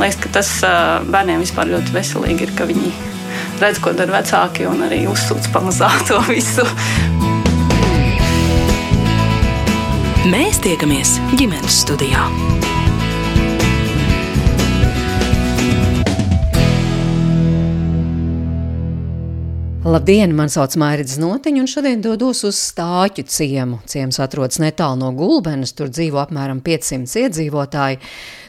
liekas, ka tas bērniem vispār ļoti veselīgi ir, ka viņi redz, ko dara vecāki un arī uzsūc pamazām to visu. Mēs tiekamies ģimenes studijā. Labdien, man sauc Mairits Notiņa, un šodien dodos uz Stāķu ciemu. Ciems atrodas netālu no Gulbenes, tur dzīvo apmēram 500 iedzīvotāji.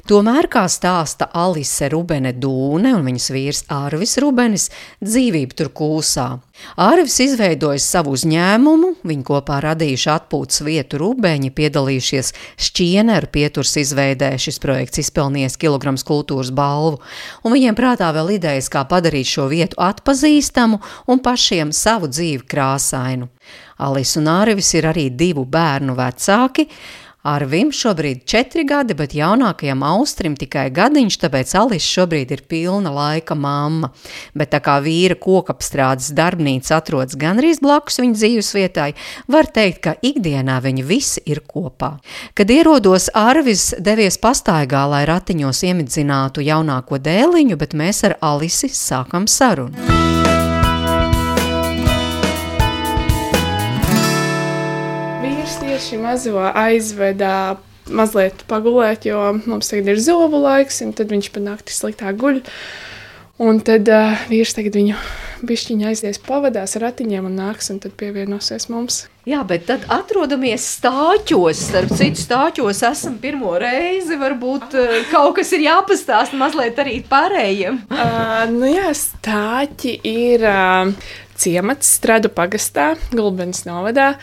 Tomēr, kā stāsta Alise Rubene Dūne un viņas vīrs Ārvis Rubenis, dzīvība tur kūsā. Ārvis izveidojis savu uzņēmumu, viņi kopā radījuši atpūtas vietu Rubeņi, piedalījušies šķieneru pieturs izveidē, šis projekts izpelnījis kilograms kultūras balvu, un viņiem prātā vēl idejas, kā padarīt šo vietu atpazīstamu un pašiem savu dzīvi krāsainu. Alis un Ārvis ir arī divu bērnu vecāki, Arvim šobrīd četri gadi, bet jaunākajam Austrim tikai gadiņš, tāpēc Alis šobrīd ir pilna laika mamma. Bet tā kā vīra kokapstrādes darbnīca atrodas gandrīz blakus viņa dzīves vietai, var teikt, ka ikdienā viņi visi ir kopā. Kad ierodos, Arvis devies pastaigā, lai ratiņos iemidzinātu jaunāko dēliņu, bet mēs ar Alisi sākam sarunu. Tieši mazo aizveda mazliet pagulēt, jo mums tagad ir zobu laiks, un tad viņš pa nakti sliktāk guļ. Un tad uh, vīrs tagad viņu bišķiņa aizies pavadās ar ratiņiem un nāks, un tad pievienosies mums. Jā, bet tad atrodamies stāķos, starp citu stāķos esam pirmo reizi, varbūt uh, kaut kas ir jāpastāst mazliet arī pārējiem. uh, nu jā, stāķi ir uh, ciemats Stradu pagastā, Gulbens novadā.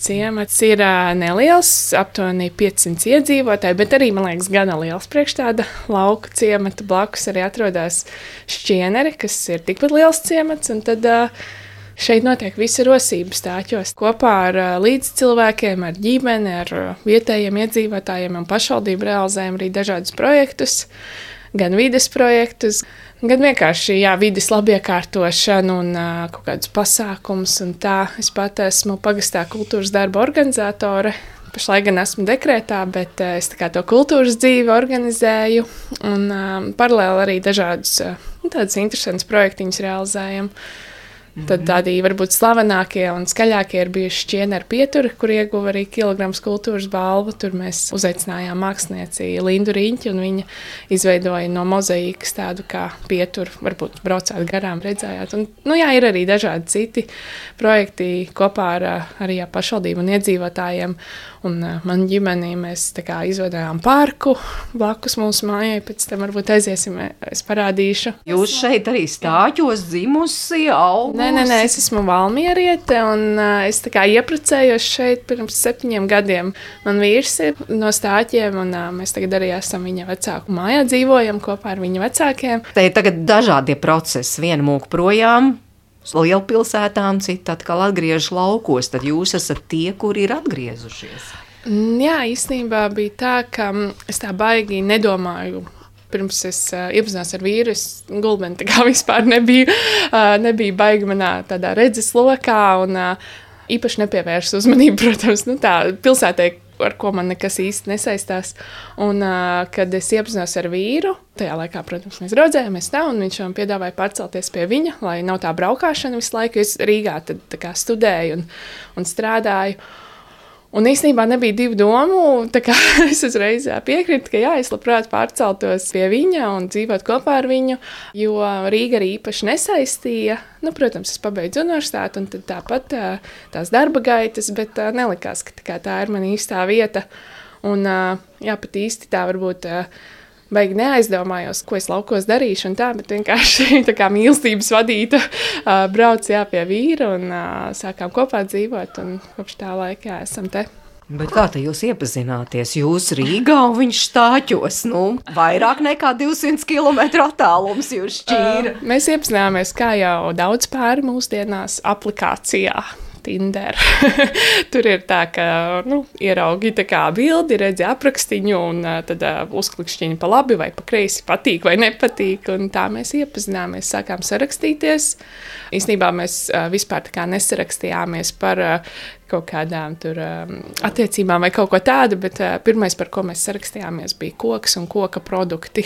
Ciemats ir neliels, aptuveni 500 iedzīvotāji, bet arī, man liekas, gana liels priekš tāda lauka ciemata. Blakus arī atrodas šķieneri, kas ir tikpat liels ciemats, un tad uh, Šeit notiek visa rosība stāķos kopā ar līdzcilvēkiem, ar ģimeni, ar vietējiem iedzīvotājiem un pašvaldību realizējam arī dažādus projektus, gan vides projektus, Gan vienkārši jā, vidas labiekārtošana un uh, kaut kādus pasākumus. Es pat esmu pagastā kultūras darba organizatore. Pašlaik gan esmu dekrētā, bet uh, es to kultūras dzīvi organizēju un uh, paralēli arī dažādus uh, tādus interesantus projektiņus realizējam. Tad tādi varbūt slavenākie un skaļākie ir bijuši šķieni ar pieturi, kur ieguva arī kilograms kultūras balvu. Tur mēs uzaicinājām mākslinieci Lindu Riņķi, un viņa izveidoja no mozaīkas tādu kā pieturu. Varbūt braucāt garām, redzējāt. Un, nu, jā, ir arī dažādi citi projekti kopā ar arī ar pašvaldību un iedzīvotājiem. Un uh, man ģimenī mēs kā, izveidojām parku blakus mūsu mājai. Pēc tam varbūt aiziesim, es parādīšu. Jūs šeit arī stāķos dzimusi, augusi? Nē, nē, nē, es esmu valmieriete un uh, es tā kā iepracējos šeit pirms septiņiem gadiem. Man vīrs ir no stāķiem un uh, mēs tagad arī esam viņa vecāku mājā, dzīvojam kopā ar viņa vecākiem. Te ir tagad dažādie procesi. Viena mūka projām, lielpilsētām, citi atkal atgriežas laukos. Tad jūs esat tie, kuri ir atgriezušies. Mm, jā, īstenībā bija tā, ka mm, es tā baigi nedomāju pirms es uh, iepazinos ar vīru, es gulbeni tā kā vispār nebiju, uh, nebiju baigi manā tādā redzes lokā un uh, īpaši nepievērsu uzmanību, protams, nu tā pilsētē, ar ko man nekas īsti nesaistās. Un, uh, kad es iepazinos ar vīru, tajā laikā, protams, mēs raudzējāmies tā, un viņš man piedāvāja pārcelties pie viņa, lai nav tā braukšana visu laiku. Es Rīgā tad, kā, studēju un, un strādāju. Un īstenībā nebija divu domu. Es uzreiz piekrītu, ka jā, es labprāt pārceltos pie viņa un dzīvot kopā ar viņu, jo Rīga arī īpaši nesaistīja. Nu, protams, es pabeidzu universitāti, un tāpat tās darba gaitas, bet nelikās, ka tā ir mana īstā vieta. Un, jā, pat īsti tā varbūt baigi neaizdomājos, ko es laukos darīšu, un tā, bet vienkārši tā kā mīlestības vadīta uh, braucu jā, pie vīra un uh, sākām kopā dzīvot, un kopš tā laika jā, esam te. Bet kā te jūs iepazināties? Jūs Rīgā un viņš stāķos, nu, vairāk nekā 200 km attālums jūs šķīra. Uh, mēs iepazināmies, kā jau daudz pāri mūsdienās, aplikācijā. Tinder. Tur ir tā, ka nu, ieraugi tā kā bildi, redzi aprakstiņu, un tad uh, uzklikšķiņi pa labi vai pa kreisi, patīk vai nepatīk. Un tā mēs iepazināmies, sākām sarakstīties. Īsnībā mēs uh, vispār nesarakstījāmies par uh, kaut kādām tur, um, attiecībām vai kaut ko tādu, bet uh, pirmais, par ko mēs sarakstījāmies, bija koks un koka produkti.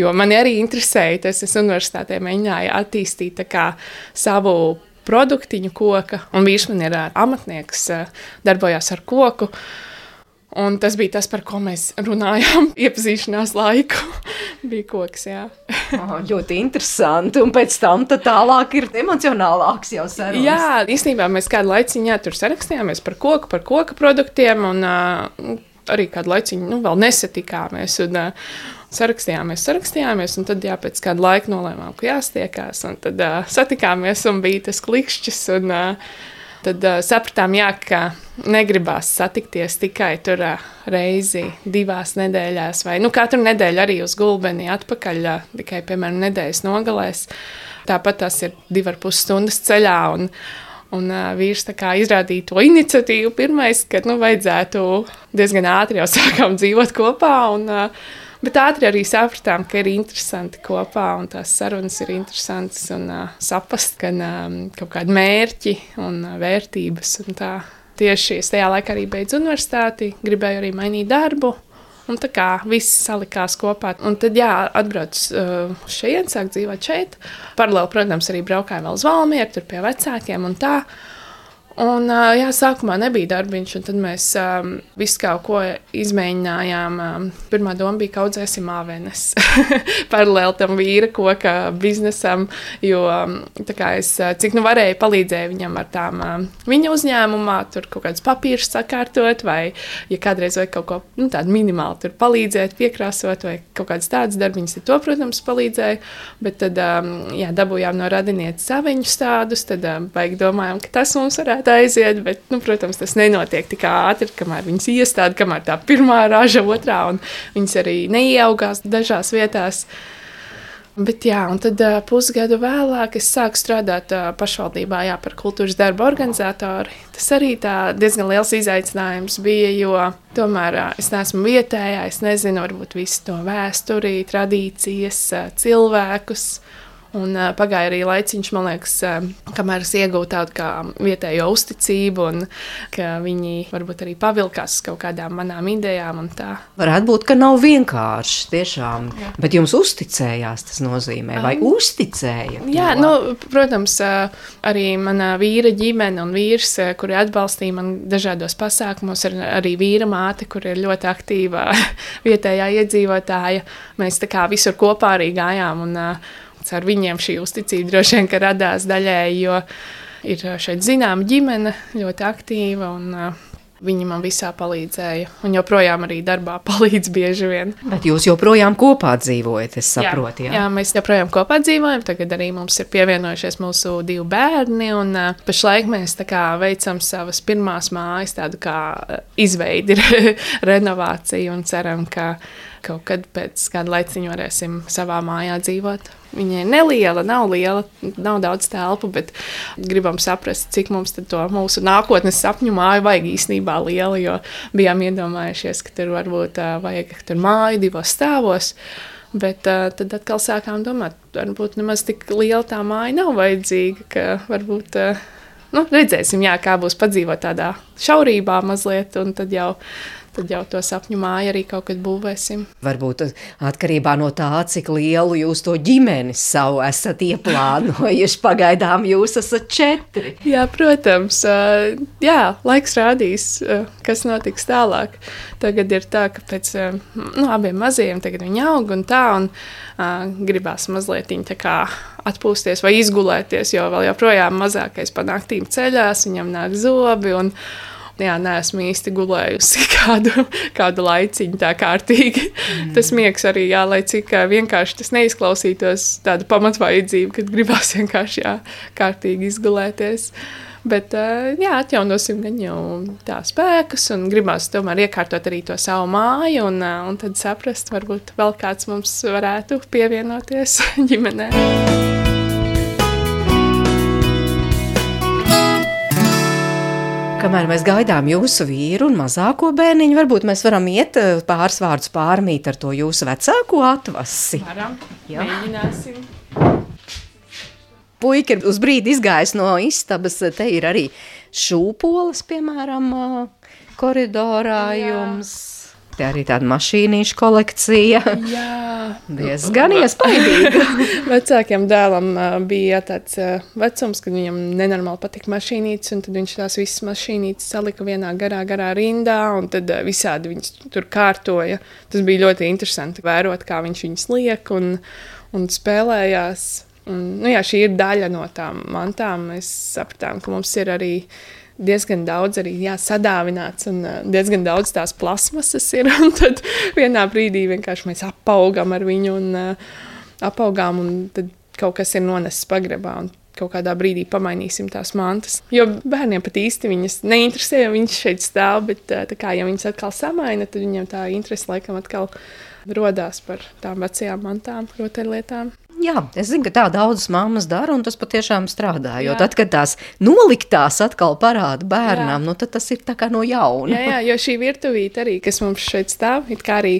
Jo man arī interesēja, tas es universitātē mēģināju attīstīt kā, savu produktiņu koka, un vīrs man ir amatnieks, darbojās ar koku. Un tas bija tas, par ko mēs runājām. Iepazīšanās laiku bija koks. Jā. oh, ļoti interesanti. Un pēc tam tālāk ir emocionālāks jau sarunas. Jā, īstenībā mēs kādu laiciņu tur sarakstījāmies par koku, par koku produktiem. Un, uh, arī kādu laiciņu nu, vēl nesatikāmies. Un, uh, sarakstījāmies, sarakstījāmies, un tad jā, pēc kāda laika nolēmām, ka jāstiekās. Tad uh, satikāmies, un bija tas klikšķis. Un, uh, Tad uh, sapratām, jā, ka negribās satikties tikai tur uh, reizi, divās nedēļās, vai nu, katru nedēļu arī uz gulbeni atpakaļ, uh, tikai, piemēram, nedēļas nogalēs. Tāpat tas ir divi ar pus stundas ceļā. Un, Un uh, vīrs izrādīja to iniciatīvu pirmais, kad nu, vajadzētu diezgan ātri jau sākām dzīvot kopā. Un, uh, Bet ātri arī sapratām, ka ir interesanti kopā un tās sarunas ir interesantas un uh, saprast gan um, kaut kādi mērķi un uh, vērtības. Un tā. Tieši es tajā laikā arī beidzu universitāti, gribēju arī mainīt darbu. Un tā kā viss salikās kopā. Un tad, jā, atbrauc uh, šeit, sāk dzīvot šeit. Paralēli, protams, arī braukājām vēl uz Valmieru, tur pie vecākiem un tā. Un, jā, sākumā nebija darbiņš, un tad mēs um, visu kaut ko izmēģinājām. Um, pirmā doma bija, ka audzēsim āvenes paralēli tam vīra koka biznesam, jo es cik nu varēju palīdzēju viņam ar tām um, viņa uzņēmumā, tur kaut kādus papīrus sakārtot, vai, ja kādreiz vajag kaut ko nu, tādu minimālu tur palīdzēt, piekrāsot, vai kaut kādas tādas darbiņas, tad to, protams, palīdzēju. Bet tad, um, jā, dabūjām no radinieces saviņus tādus, tad um, vajag domājām, ka tas mums varētu aiziet, bet, nu, protams, tas nenotiek tik ātri, kamēr viņas iestāda, kamēr tā pirmā raža, otrā, un viņas arī neieaugās dažās vietās. Bet, jā, un tad uh, pusgadu vēlāk es sāku strādāt uh, pašvaldībā jā, par kultūras darbu organizatoru. Tas arī diezgan liels izaicinājums bija, jo tomēr uh, es neesmu vietējā, es nezinu varbūt visu to vēsturi, tradīcijas, uh, cilvēkus. Un, uh, pagāja arī laiciņš, man liekas, uh, kamēr es iegūstu tādu kā vietējo uzticību, un ka viņi varbūt arī pavilkās uz kaut kādām manām idejām. Varētu būt, ka nav vienkārši tiešām, Jā. bet jums uzticējās tas nozīmē, vai um, uzticēja? Jā, nu, protams, uh, arī mana vīra ģimene un vīrs, uh, kuri atbalstīja man dažādos pasākumos, ir arī vīra māte, kur ir ļoti aktīva vietējā iedzīvotāja. Mēs tā kā visur kopā arī gājām. Un, uh, ar viņiem šī uzticība droši vien radās daļēji, jo ir šeit zināma ģimene, ļoti aktīva. Un, uh, Viņi man visā palīdzēja, un joprojām arī darbā palīdz bieži vien. Bet jūs joprojām kopā dzīvojat, es saprotu. Jā, jā? jā mēs joprojām kopā dzīvojam. Tagad arī mums ir pievienojušies mūsu divi bērni, un uh, pašlaik mēs kā, veicam savas pirmās mājas, tādu kā izveidi, renovāciju, un ceram, ka kaut kad pēc kāda laiciņa varēsim savā mājā dzīvot. Viņa ir neliela, nav liela, nav daudz telpu, bet gribam saprast, cik mums to mūsu nākotnes sapņu māju vajag īstenībā liela. Jo bijām iedomājušies, ka tur varbūt uh, vajag tur māju divos stāvos. Bet uh, tad atkal sākām domāt, varbūt nemaz tik liela tā māja nav vajadzīga, ka varbūt. Uh, nu, redzēsim, jā, kā būs padzīvot tādā šaurībā mazliet, un tad jau tad jau to sapņu māju arī kaut kad būvēsim. Varbūt atkarībā no tā, cik lielu jūs to ģimeni savu esat ieplānojuši. Pagaidām jūs esat četri. Jā, protams. Jā, laiks rādīs, kas notiks tālāk. Tagad ir tā, ka pēc nu, abiem mazajiem viņi aug un tā, un gribās mazliet viņa tā kā atpūsties vai izgulēties, jo vēl joprojām mazākais pa naktīm ceļās, viņam nāk zobi. Un, jā, neesmu īsti gulējusi kādu, kādu laiciņu tā kārtīgi. Mm. Tas miegs arī, jā, lai cik vienkārši tas neizklausītos tāda pamatvajadzība, kad gribās vienkārši jā, kārtīgi izgulēties. Bet jā, atjaunosim viņu tā spēkus un gribās tomēr iekārtot arī to savu māju un, un tad saprast, varbūt vēl kāds mums varētu pievienoties ģimenei. Kamēr mēs gaidām jūsu vīru un mazāko bērniņu, varbūt mēs varam iet eh, pāris vārdus pārmīt ar to jūsu vecāko atvasi. Varam, Jā. mēģināsim. Puika ir uz brīdi izgājis no istabas, te ir arī šūpoles, piemēram, ā, koridorā jums. Te arī tāda mašīnīša kolekcija. Jā, Diezgan iespaidīga. Vecākiem dēlam uh, bija tāds uh, vecums, kad viņam nenormāli patika mašīnītes, un tad viņš tās visas mašīnītes salika vienā garā, garā rindā, un tad uh, visādi viņas tur kārtoja. Tas bija ļoti interesanti vērot, kā viņš viņus liek un, un spēlējās. Un, nu jā, šī ir daļa no tām mantām. Mēs sapratām, ka mums ir arī diezgan daudz arī jā, sadāvināts, un diezgan daudz tās plasmasas ir. Tad vienā brīdī vienkārši mēs apaugam ar viņu un apaugām, un tad kaut kas ir nonesis pagrabā. Kaut kādā brīdī pamainīsim tās mantas. Jo bērniem pat īsti viņas neinteresē, ja viņš šeit stāv, bet kā ja viņas atkal samaina, tad viņiem tā interese laikam atkal rodās par tām vecajām mantām, rotaļlietām. Jā, es zinu, ka tā daudzas mammas dara, un tas patiešām strādā. Jo Jā. tad, kad tās noliktās atkal parāda bērnam, nu, tad tas ir tā kā no jauna. Jā, jā, jo šī virtuvīte arī, kas mums šeit stāv, it kā arī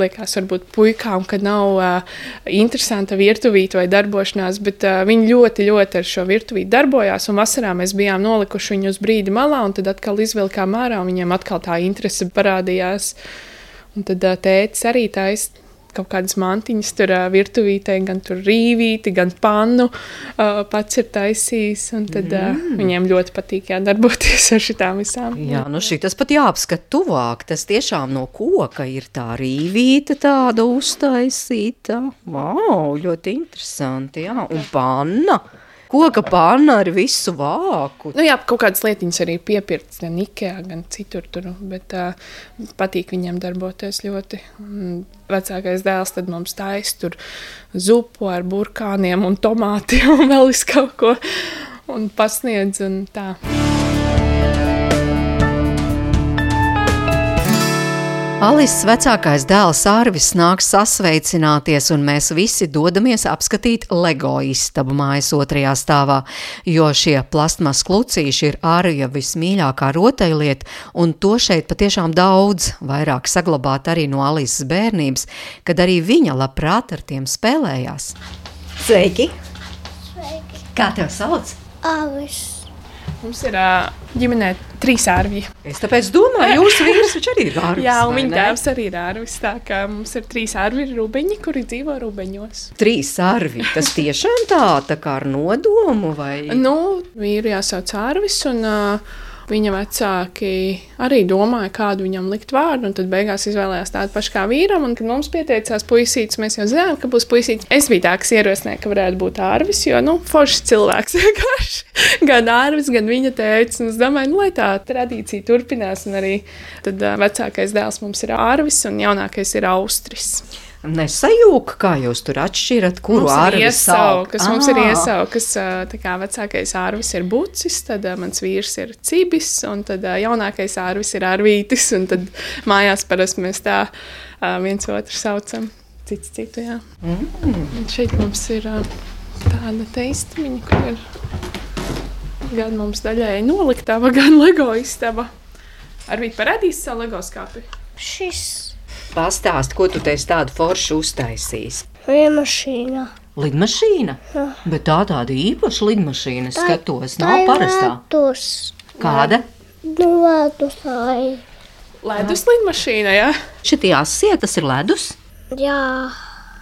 liekas, varbūt puikām, ka nav uh, interesanta virtuvīte vai darbošanās, bet uh, viņi ļoti, ļoti ar šo virtuvīti darbojās. Un vasarā mēs bijām nolikuši viņu uz brīdi malā, un tad atkal izvilkām ārā, un viņiem atkal tā interese parādījās. Un tad uh, tētis arī taisa kaut kādas mantiņas, tur uh, virtuvītē, gan tur rīvīti, gan pannu uh, pats ir taisījis. Tad uh, viņiem ļoti patīk jā, darboties ar šitām visām. Jā, nu šī tas pat jāapskata tuvāk. Tas tiešām no koka ir tā rīvīta tāda uztaisīta. Wow, ļoti interesanti, jā. Un panna. Koka panna ar visu vāku. Nu, jā, kaut kādas lietiņas arī piepirktas gan Ikea, gan citur. Tur, bet uh, patīk viņiem darboties ļoti. Un vecākais dēls tad mums taisa tur zupu ar burkāniem un tomātiem un vēl visu kaut ko. Un pasniedz un tā. Alises vecākais dēls Arvis nāks sasveicināties, un mēs visi dodamies apskatīt LEGO istabu mājas otrajā stāvā, jo šie plastmas klucīši ir Arja vismīļākā rotaļlieta, un to šeit patiešām daudz, vairāk saglabāt arī no Alises bērnības, kad arī viņa labprāt ar tiem spēlējās. Sveiki! Sveiki. Kā tev sauc? Avis. Mums ir uh, ģimenē trīs ārvji. Es tāpēc domāju, jūsu vīrs arī ir Arvis. Jā, un viņa tēvs arī ir ārvis. Tā kā mums ir trīs ārvi rubeņi, kuri dzīvo rubeņos. Trīs arvi. Tas tiešām tā, tā kā ar nodomu vai? Nu, vīru jāsauc ārvis, un uh, viņa vecāki arī domāja, kādu viņam likt vārdu. un Tad beigās izvēlējās tādu pašu kā vīram. Un, kad mums pieteicās puisītis, mēs jau zinājām, ka būs puisītis. Es biju tā, kas ierosināja, ka varētu būt ārvis, jo, nu, foršs cilvēks vienkārši. Gan ārvis, gan viņa teica. Un es domāju, nu, lai tā tradīcija turpinās. Un arī tad vecākais dēls mums ir ārvis, un jaunākais ir austris. Nesajūka, kā jūs tur atšķirat, kuru Mums ir ārvi iesaukas, mums ir Ā. iesaukas, tā kā vecākais ārvis ir bucis, tad mans vīrs ir cibis, un tad jaunākais ārvis ir ārvītis, un tad mājās parasti mēs tā viens otru saucam, cits citu, jā. Mm. Šeit mums ir tāda teistumiņa, kur ir gan mums daļēji noliktava, gan lego istaba. Arvīt parādīs savu lego skāpi. Šis Pastāst, ko tu teici tādu foršu uztaisījis. ir mašīna. Lidmašīna? Bet tā tāda īpaša lidmašīna, es skatos, nav parastā. Ledus. Kāda? Nu, ledus. ai. Ledus lidmašīna, jā. Šitie asie, tas ir ledus. Jā.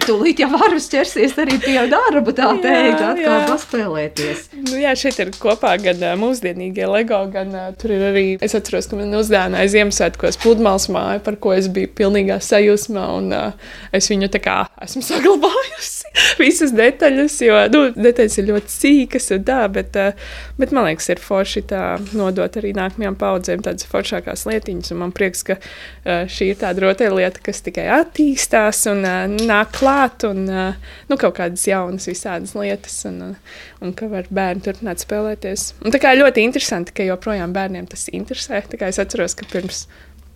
Tūlīt jau varas ķersies arī pie darba, tā teikt, atkal paspēlēties. Nu, jā, šeit ir kopā gan uh, mūsdienīgie LEGO, gan uh, tur ir arī. Es atceros, ka man uzdāvināja Ziemassvētkos pludmales māju, par ko es biju pilnīgā sajūsmā. Un, uh, es viņu tā kā esmu saglabājusi. Visas detaļas, jo nu, detaļas ir ļoti sīkas un tā, bet, uh, bet man liekas, ir forši tā nodot arī nākamajām paudzēm tādas foršākās lietiņas. Man prieks, ka uh, šī ir tāda rotaļlieta, kas tikai attīstās un uh, nāk klāt un uh, nu, kaut kādas jaunas visādas lietas. Un, uh, un ka var bērni turpināt spēlēties. Un tā kā ļoti interesanti, ka joprojām bērniem tas interesē. Tā kā es atceros, ka pirms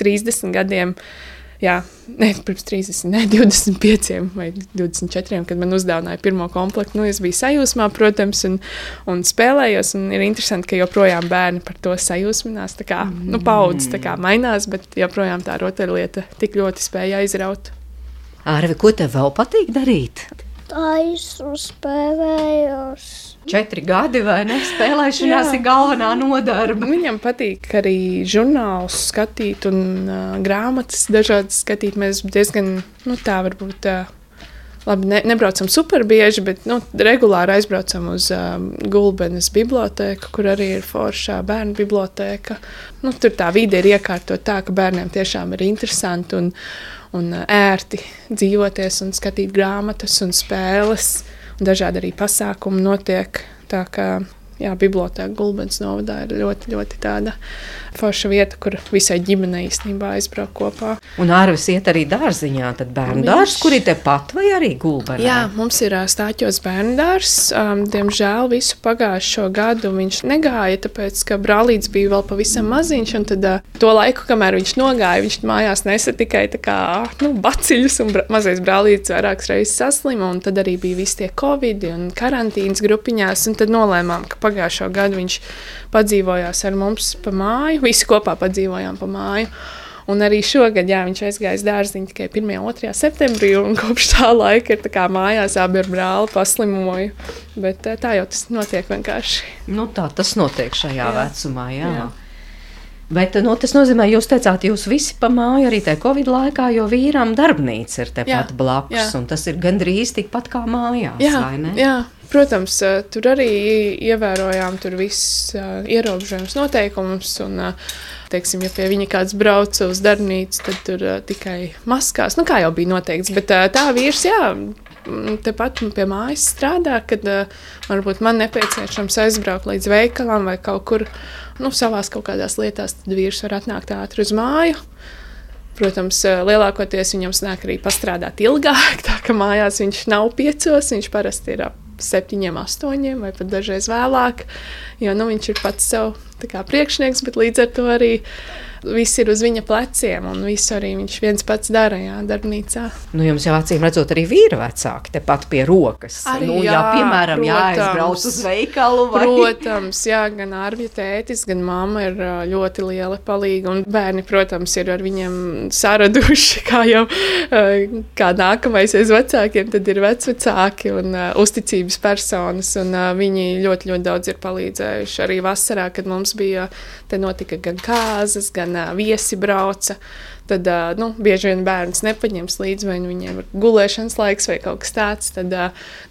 30 gadiem. Jā, ne pirms 30, ne 25 vai 24, kad man uzdāvināja pirmo komplektu. Nu, es biju sajūsmā, protams, un, un spēlējos. Un ir interesanti, ka joprojām bērni par to sajūsminās. Tā kā nu, paudzes tā kā mainās, bet joprojām tā rotaļlieta tik ļoti spēja aizraut. Arvi, ko tev vēl patīk darīt? taisu, spēlējos. Četri gadi vai ne? Spēlēšanās Jā. ir galvenā nodarbe. Viņam patīk arī žurnālus skatīt un uh, grāmatas dažādas skatīt. Mēs diezgan, nu tā varbūt. Uh, Labi, ne, nebraucam super bieži, bet nu, regulāri aizbraucam uz um, Gulbenes bibliotēku, kur arī ir foršā bērnu bibliotēka. Nu, tur tā vide ir iekārtota tā, ka bērniem tiešām ir interesanti un, un uh, ērti dzīvoties un skatīt grāmatas un spēles. Un dažādi arī pasākumi notiek. Tā kā jā, bibliotēka Gulbens novadā ir ļoti, ļoti tāda forša vieta, kur visai ģimenei īstenībā aizbraukt kopā. Un Arvis iet arī dārziņā, tad bērnu dārzs, kur ir tepat vai arī gulbenē? Jā, mums ir stāķos bērndārs. Um, diemžēl visu pagājušo gadu viņš negāja, tāpēc, ka brālīts bija vēl pavisam maziņš. un Tad uh, to laiku, kamēr viņš nogāja, viņš mājās nesa tikai tā kā, nu, baciļus, un bra mazais brālītis vairākas reizes saslima. un Tad arī bija visi tie covid un karantīnas grupiņās. un Tad nolēmām, ka pagājušo gadu viņš padzīvojās ar mums pa māju. Visi kopā padzīvojām pa māju. Un arī šogad jā, viņš aizgāja uz dārziņu tikai 1. un 2. septembrī. un Kopš tā laika ir tā mājās abi ar brāli paslimoju. Bet eh, tā jau tas notiek vienkārši. Nu, tā tas notiek šajā jā. Vecumā. Jā. Jā. Bet nu, tas nozīmē, jūs teicāt, jūs visi pa māju arī tajā Covid laikā, jo vīram darbnīca ir tepat Jā, blakus. jā. un Tas ir gandrīz tikpat kā mājās. Jā, vai ne? jā, protams, eh, tur arī ievērojām tur visus ierobežojumus, noteikumus. Un, eh, teiksim, ja pie viņa kāds brauca uz darbnīcu, tad tur eh, tikai maskās. Nu, kā jau bija noteikts. Bet eh, tā vīrs, jā. mm, Tepat pie mājas strādā, kad uh, varbūt man nepieciešams aizbraukt līdz veikalam vai kaut kur nu, savās kaut kādās lietās, tad vīrs var atnākt ātri uz māju. Protams, eh, lielākoties viņam sanāk arī pastrādāt ilgāk, tā ka mājās viņš nav piecos, viņš parasti ir ap septiņiem, astoņiem vai pat dažreiz vēlāk, jo nu, viņš ir pats sev priekšnieks, bet līdz ar to arī viss ir uz viņa pleciem un visu arī viņš viens pats dara, jā, darbnīcā. Nu, jums jau acīm redzot, arī vīra vecāki tepat pie rokas. Arī, nu, jā, jā, piemēram, protams. jāaizbrauc uz veikalu. Vai... Protams, jā, gan Arvija tētis, gan mamma ir ļoti liela palīga. Un bērni, protams, ir ar viņiem saraduši, kā jau kā nākamais aiz vecākiem, tad ir vecvecāki un uh, uzticības personas. Un, uh, viņi ļoti, ļoti daudz ir palīdzējuši. Arī vasarā, kad mums bija, te notika gan kāzas, gan uh, viesi brauca. Tad nu, bieži vien bērns nepaņems līdzi, vai nu viņiem ir gulēšanas laiks vai kaut kas tāds. Tad,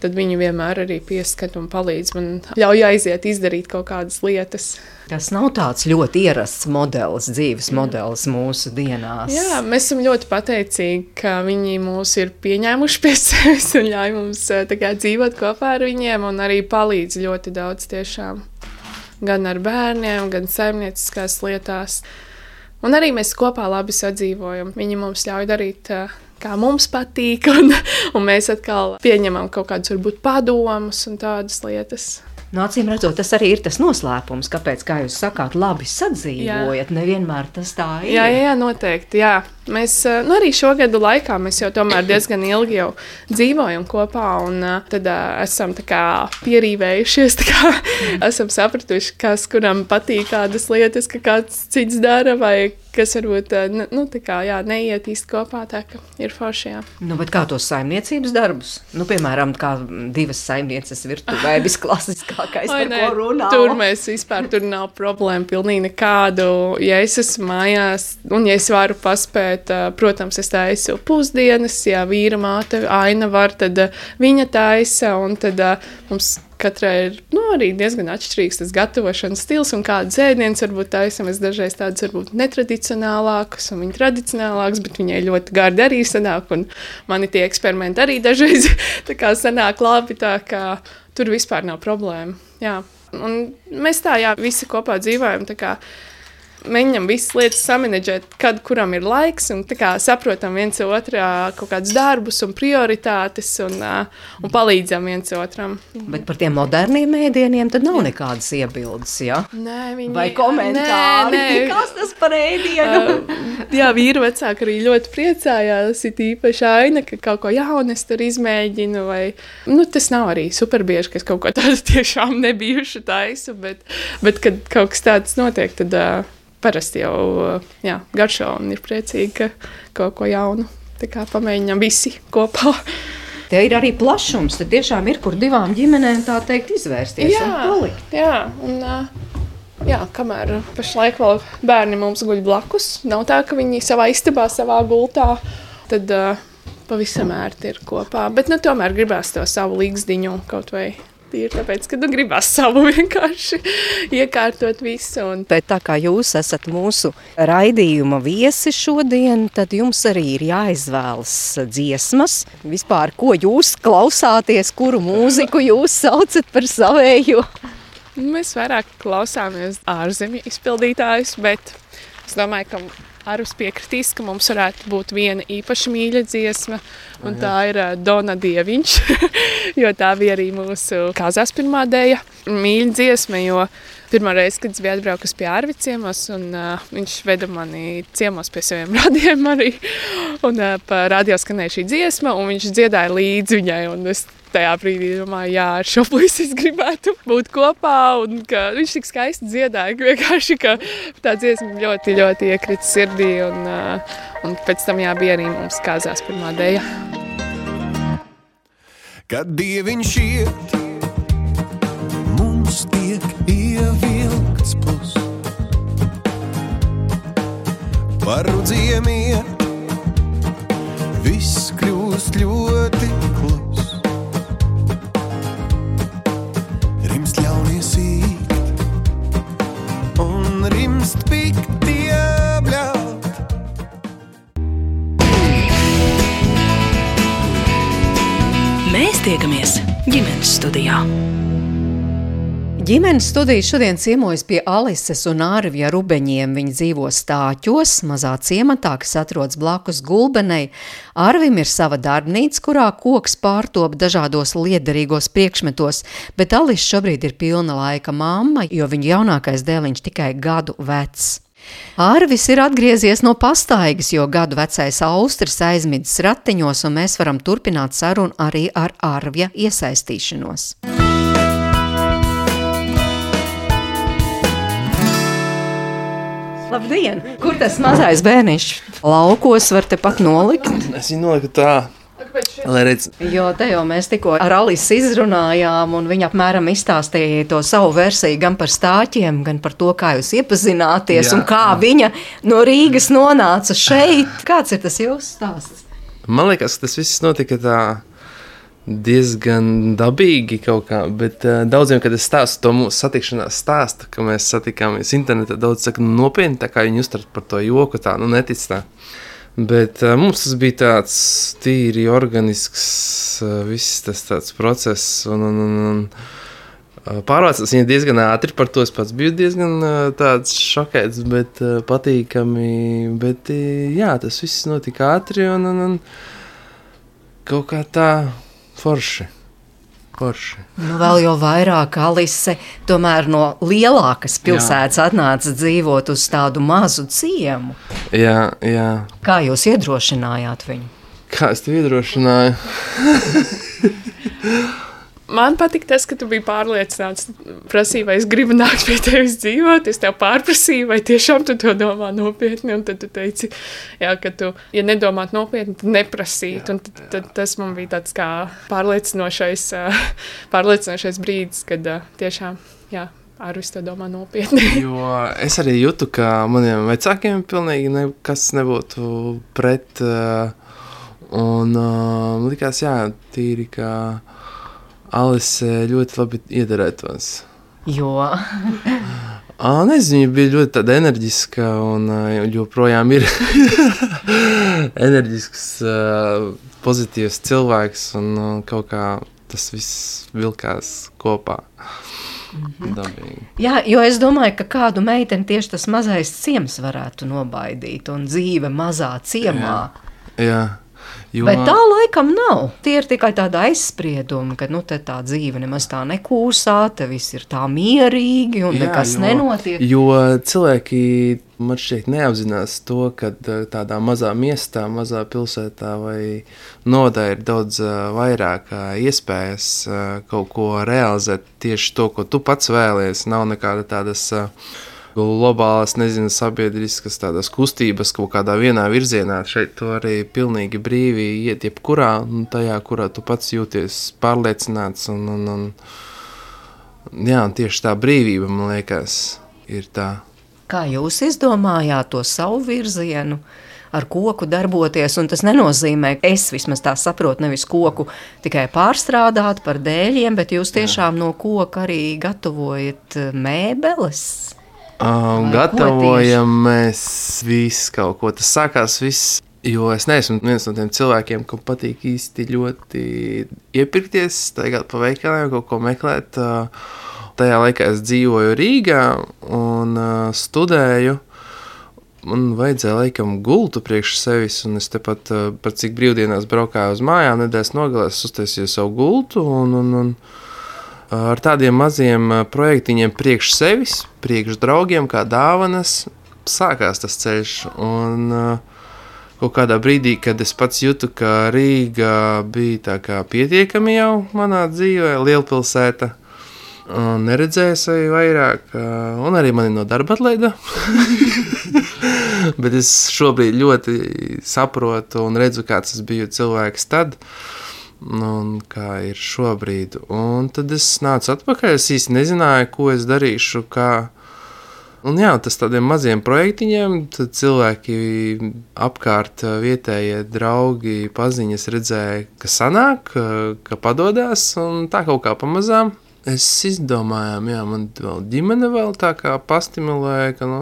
tad viņi vienmēr arī pieskat un palīdz man ļauj aiziet, izdarīt kaut kādas lietas. Tas nav tāds ļoti ierasts modelis, dzīves modelis mūsu dienās. Jā, mēs esam ļoti pateicīgi, ka viņi mūs ir pieņēmuši pie sevis un ļauj mums kā, dzīvot kopā ar viņiem un arī palīdz ļoti daudz tiešām. Gan ar bērniem, gan saimnieciskās lietās. Un arī mēs kopā labi sadzīvojam. Viņi mums ļauj darīt, eh, kā mums patīk, un, un mēs atkal pieņemam kaut kādus, varbūt, padomus un tādas lietas. Nu, acīm redzot, tas arī ir tas noslēpums, kāpēc, kā jūs sakāt, labi sadzīvojat. Nevienmēr tas tā ir. Jā, jā, jā noteikti. Jā. Mēs eh, nu, arī šo gadu laikā jau tomēr diezgan ilgi jau dzīvojam kopā, un uh, tad uh, esam kā pierīvējušies. Kā, esam sapratuši, kas kuram patīk kādas lietas, ka kāds cits dara, vai kas varbūt nu, tā kā, jā, neiet īsti kopā. Tā kā ir forši. Jā. Nu, kā tos saimniecības darbus? Nu, piemēram, kā divas saimnieces virtuvē, visklasiskākais, par ne? ko runā. Tur mēs vispār tur nav problēma. Pilnīgi nekādu. Ja es esmu mājās, un ja es varu paspēt, ā, protams, es taisu pusdienas, ja vīra māte aina var, tad ā, viņa taisa. Un tad ā, mums katrai ir nu, arī diezgan atšķirīgs tas gatavošanas stils un kādas ēdienas varbūt taisam. Es dažreiz tādas varbūt netradicionālākas un viņa tradicionālākas, bet viņai ļoti gardi arī sanāk. Un mani tie eksperimenti arī dažreiz tā kā sanāk labi. Tā kā tur vispār nav problēma. Jā. Un mēs tā, jā, visi kopā dzīvojam. Mēģinām visas lietas samanģēt, kad kuram ir laiks, un kā saprotam viens otrā kaut kādus darbus un prioritātes, un, un palīdzam viens otram. Bet par tiem moderniem ēdieniem tad nav nekādas iebildes. Ja? Nē, viņi, Vai komentāri? Nē, nē. Kas tas par ēdienu? Uh, jā, vīri vecāki arī ļoti priecājās. Ir īpaši aina, ka kaut ko jaunu es tur izmēģinu. Vai, nu, tas nav arī super bieži, ka es kaut ko tādu tiešām nebijuši taisu, bet, bet kad kaut kas tāds notiek, tad uh, parasti jau uh, jā, garšo un ir priecīgi, ka kaut ko jaunu pamēģinām visi kopā. Te ir arī plašums. Te tiešām ir kur divām ģimenēm tā teikt izvērsties un Jā, palikt. jā, un, ā, jā, kamēr pašlaik vēl bērni mums guļ blakus, nav tā, ka viņi savā istabā, savā gultā, tad ā, pavisam ērti ir kopā. Bet nu, tomēr gribās to savu līgzdiņu kaut vai. Tīri tāpēc, ka nu, gribās savu vienkārši iekārtot visu. Un, Bet tā kā jūs esat mūsu raidījuma viesi šodien, tad jums arī ir jāizvēlas dziesmas. Vispār, ko jūs klausāties, kuru mūziku jūs saucat par savēju? Mēs vairāk klausāmies ārzemju izpildītājus, bet es domāju, ka Arus piekritīs, ka mums varētu būt viena īpaši mīļa dziesma, un tā ir uh, Dona Dieviņš, jo tā bija arī mūsu kāzās pirmā dēja mīļa dziesma, jo pirmā reize, kad es biju atbraukusi pie Arvi ciemos, un uh, viņš veda mani ciemos pie saviem radiem arī, un uh, pa radio skanēja šī dziesma, un viņš dziedāja līdzi viņai, un es tajā brīdī domāju, jā, ar šo puisi es gribētu būt kopā. Un, viņš tik skaisti dziedāja, ka vienkārši ka tā dziesma ļoti, ļoti iekrita sirdī. Un, uh, un pēc tam jā, bija arī mums kāzās pirmā dēļa. Kad dieviņš iet, mums tiek ievilkts plus. Par rudziem iet, viss kļūst ļoti Ģimenes studija šodien ciemojas pie Alises un Ārvija Rubeņiem. Viņi dzīvo stāķos, mazā ciematā, kas atrodas blakus gulbenei. Arvim ir sava darbnīca, kurā koks pārtop dažādos liederīgos priekšmetos, bet Alisa šobrīd ir pilna laika mamma, jo viņa jaunākais dēliņš tikai gadu vecs. Ārvis ir atgriezies no pastaigas, jo gadu vecais austris aizmidzis ratiņos, un mēs varam turpināt sarunu arī ar Ārvja iesaistīšanos. Labdien! Kur tas mazais bērniņš? Laukos var tepat nolikt. Es viņu noliku tā, Jo te jau mēs tikko ar Alisu izrunājām, un viņa apmēram izstāstīja to savu versiju gan par stāķiem, gan par to, kā jūs iepazināties Jā. un kā viņa no Rīgas nonāca šeit. Kāds ir tas jūsu stāsts? man liekas, ka tas viss notika tā diezgan dabīgi kaut kā, bet uh, daudziem, kad es stāstu to mūsu satikšanās stāstu, ka mēs satikāmies internetā, daudz saka, nu, nopietni, tā kā viņi uztver par to joku, tā, nu, netic tā. Bet uh, mums tas bija tāds tīri organisks, uh, viss tas tāds process, un, un, un, un uh, pārvācās viņa diezgan ātri, par to es pats biju diezgan uh, tāds šokēts, bet uh, patīkami, bet uh, jā, tas viss notika ātri, un, un, un kaut kā tā forši. Forši. Nu, vēl jau vairāk Alise tomēr no lielākas pilsētas atnāca dzīvot uz tādu mazu ciemu. Jā, jā. Kā jūs iedrošinājāt viņu? Kā es tev iedrošināju? Man patīk tas, ka tu biji pārliecināts, prasīja, vai es gribu nākt pie tevis dzīvot. Es tev pārprasīju, vai tiešām tu to domā nopietni. Un tad tu teici, jā, ka tu, ja nedomātu nopietni, tad neprasīt. Un tad, tad tas man bija tāds kā pārliecinošais, ā, pārliecinošais brīdis, kad ā, tiešām, jā, Arvis to domā nopietni. Jo es arī jūtu, ka maniem vecākiem pilnīgi nekas nebūtu pret. uh, Un uh, likās, jā, tīri, ka Alise ļoti labi iederētos. Jo Ā, Nezinu, viņa bija ļoti tāda enerģiska un ā, joprojām ir enerģisks, ā, pozitīvs cilvēks. Un kaut kā tas viss vilkās kopā. Dabīgi. Jā, jo es domāju, ka kādu meiteni tieši tas mazais ciems varētu nobaidīt un dzīve mazā ciemā. Jā, jo, Bet tā laikam nav. Tie ir tikai tādi aizspriedumi, ka nu, tā dzīve nemaz tā nekūsā, te viss ir tā mierīgi un Jā, nekas jo- nenotiek. Jo cilvēki man šķiet neapzinās to, ka ā, tādā mazā miestā, mazā pilsētā vai nodā ir daudz ā, vairāk ā, iespējas kaut ko realizēt. Tieši to, ko tu pats vēlies, nav nekāda tādas ā, globālās, nezinu, sabiedriskas tādas kustības kaut kādā vienā virzienā. Šeit tu arī pilnīgi brīvi iet jebkurā, un tajā, kurā tu pats jūties pārliecināts. Un, un, un, jā, un tieši tā brīvība, man liekas, ir tā. Kā jūs izdomājāt to savu virzienu? Ar koku darboties, un tas nenozīmē, ka es vismaz tā saprotu, nevis koku tikai pārstrādāt par dēļiem, bet jūs tiešām Jā. no koka arī gatavojat mēbeles. Uh, gatavojam mēs visu kaut ko. Tas sākās viss. Jo es neesmu viens no tiem cilvēkiem, kam patīk īsti ļoti iepirkties, tagad pa veikaliem kaut ko meklēt. Tajā laikā es dzīvoju Rīgā un studēju. Man vajadzēja laikam gultu priekš sevis, un es tepat par cik brīvdienās braukāju uz mājām, nedēļas nogalēs, uztaisīju savu gultu. Un, un, un, ar tādiem maziem projektiņiem priekš sevis, priekš draugiem, kā dāvanas, sākās tas ceļš. Un, kaut kādā brīdī, kad es pats jūtu, ka Rīga bija pietiekami jau manā dzīvē, lielpilsēta. Neredzēju sevi vairāk, un arī mani no darba atlaida. Bet es šobrīd ļoti saprotu un redzu, kāds tas bija cilvēks tad. Uh, un kā ir šobrīd. Un tad es nācu atpakaļ. Es īsti nezināju, ko es darīšu. Kā... Un jā, tas tādiem maziem projektiņiem, tad cilvēki apkārt vietējie draugi, paziņas redzēja, ka sanāk, ka padodas un tā kaut kā pamazām. Es izdomāju, jā, man vēl ģimene vēl tā kā pastimulēja, ka nu,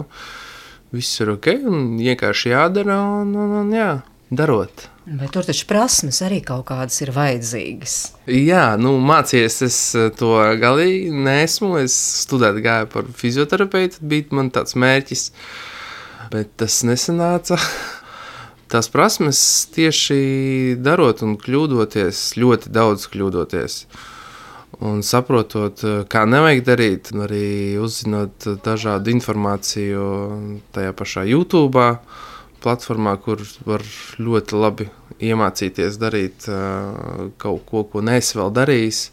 viss ir ok un vienkārši jādara un, un, un jā, darot. Bet tur taču prasmes arī kaut kādas ir vajadzīgas. Jā, nu, mācījies es eh, to galīgi nesmu. Es studēju, gāju par fizioterapeitu, bija man tāds mērķis, bet tas nesanāca. Tās prasmes tieši darot un kļūdoties, ļoti daudz kļūdoties. Un saprotot, eh, kā nevajag darīt, arī uzzinot dažādu informāciju tajā pašā YouTube platformā, kur var ļoti labi iemācīties darīt uh, kaut ko, ko neesi vēl darījis.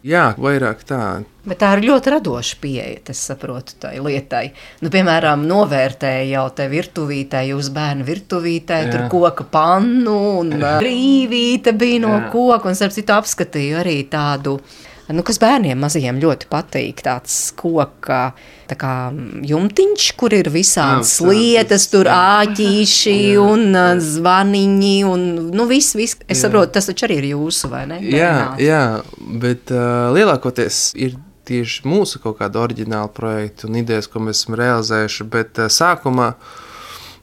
Jā, vairāk tā. Bet tā ir ļoti radoša pieeja, es saprotu, tai lietai. Nu, piemēram, novērtēja jau te virtuvītē, jūs bērnu virtuvītē, Jā. tur koka pannu un brīvīte bija no Jā. koka, un starp citu apskatīju arī tādu nu, kas bērniem mazajiem ļoti patīk. Tāds koka tā kā, jumtiņš, kur ir visādas jā, lietas, jā, tur āķīši jā, un jā. zvaniņi. Un, nu, viss, viss, es jā. saprotu, tas taču arī ir jūsu, vai ne? Jā, jā bet uh, lielākoties ir tieši mūsu kaut kāda oriģināla projekta un idejas, ko mēs esam realizējuši. Bet uh, sākumā